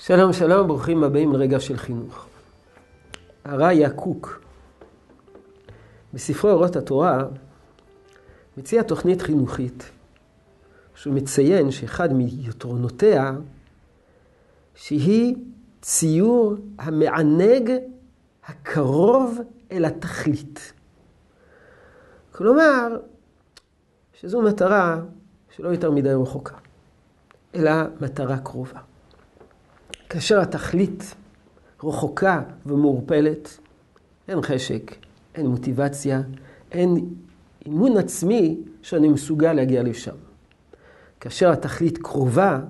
שלום שלום, ברוכים הבאים לרגע של חינוך. הרעיה קוק, בספרו אורות התורה, מציע תוכנית חינוכית, שהוא מציין שאחד מיתרונותיה, שהיא ציור המענג הקרוב אל התכלית. כלומר, שזו מטרה שלא יותר מדי רחוקה, אלא מטרה קרובה. כאשר התכלית רחוקה ומעורפלת, אין חשק, אין מוטיבציה, אין אימון עצמי שאני מסוגל להגיע לשם. כאשר התכלית קרובה,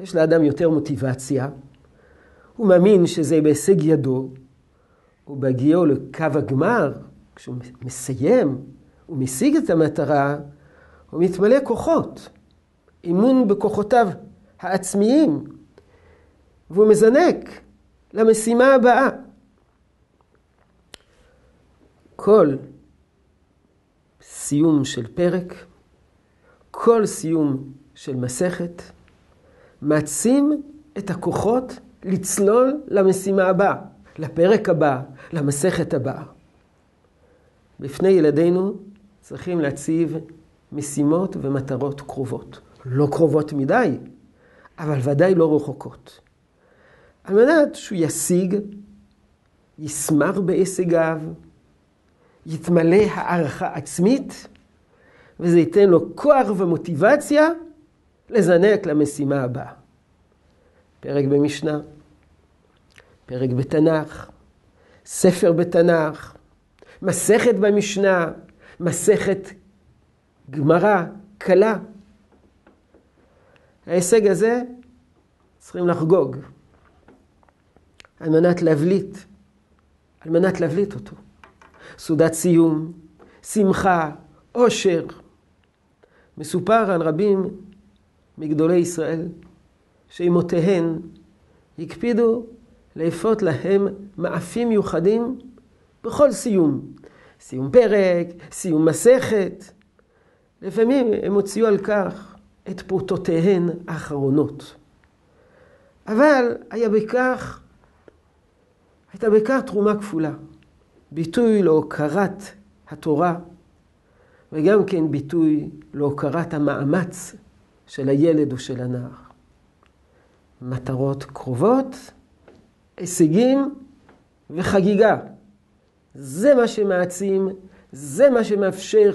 יש לאדם יותר מוטיבציה, הוא מאמין שזה בהישג ידו, ובהגיעו לקו הגמר, כשהוא מסיים, הוא משיג את המטרה, הוא מתמלא כוחות, אימון בכוחותיו העצמיים, והוא מזנק למשימה הבאה. כל סיום של פרק, כל סיום של מסכת, מעצים את הכוחות לצלול למשימה הבאה, לפרק הבא, למסכת הבאה. בפני ילדינו צריכים להציב משימות ומטרות קרובות. לא קרובות מדי, אבל ודאי לא רחוקות. על מנת שהוא ישיג, ישמח בהישגיו, יתמלא הערכה עצמית, וזה ייתן לו כוח ומוטיבציה לזנק למשימה הבאה. פרק במשנה, פרק בתנ"ך, ספר בתנ"ך, מסכת במשנה, מסכת גמרא, קלה. ההישג הזה צריכים לחגוג. על מנת להבליט, על מנת להבליט אותו. סעודת סיום, שמחה, עושר. מסופר על רבים מגדולי ישראל שאימותיהן הקפידו לאפות להם מאפים מיוחדים בכל סיום. סיום פרק, סיום מסכת. לפעמים הם הוציאו על כך את פרוטותיהן האחרונות. אבל היה בכך הייתה בכך תרומה כפולה. ביטוי להוקרת התורה, וגם כן ביטוי להוקרת המאמץ של הילד או של הנער. מטרות קרובות, הישגים וחגיגה. זה מה שמעצים, זה מה שמאפשר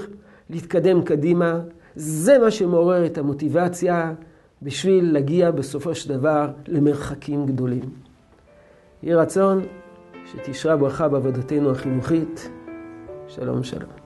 להתקדם קדימה, זה מה שמעורר את המוטיבציה בשביל להגיע בסופו של דבר למרחקים גדולים. יהי רצון שתשרה ברכה בעבודתנו החינוכית. שלום שלום.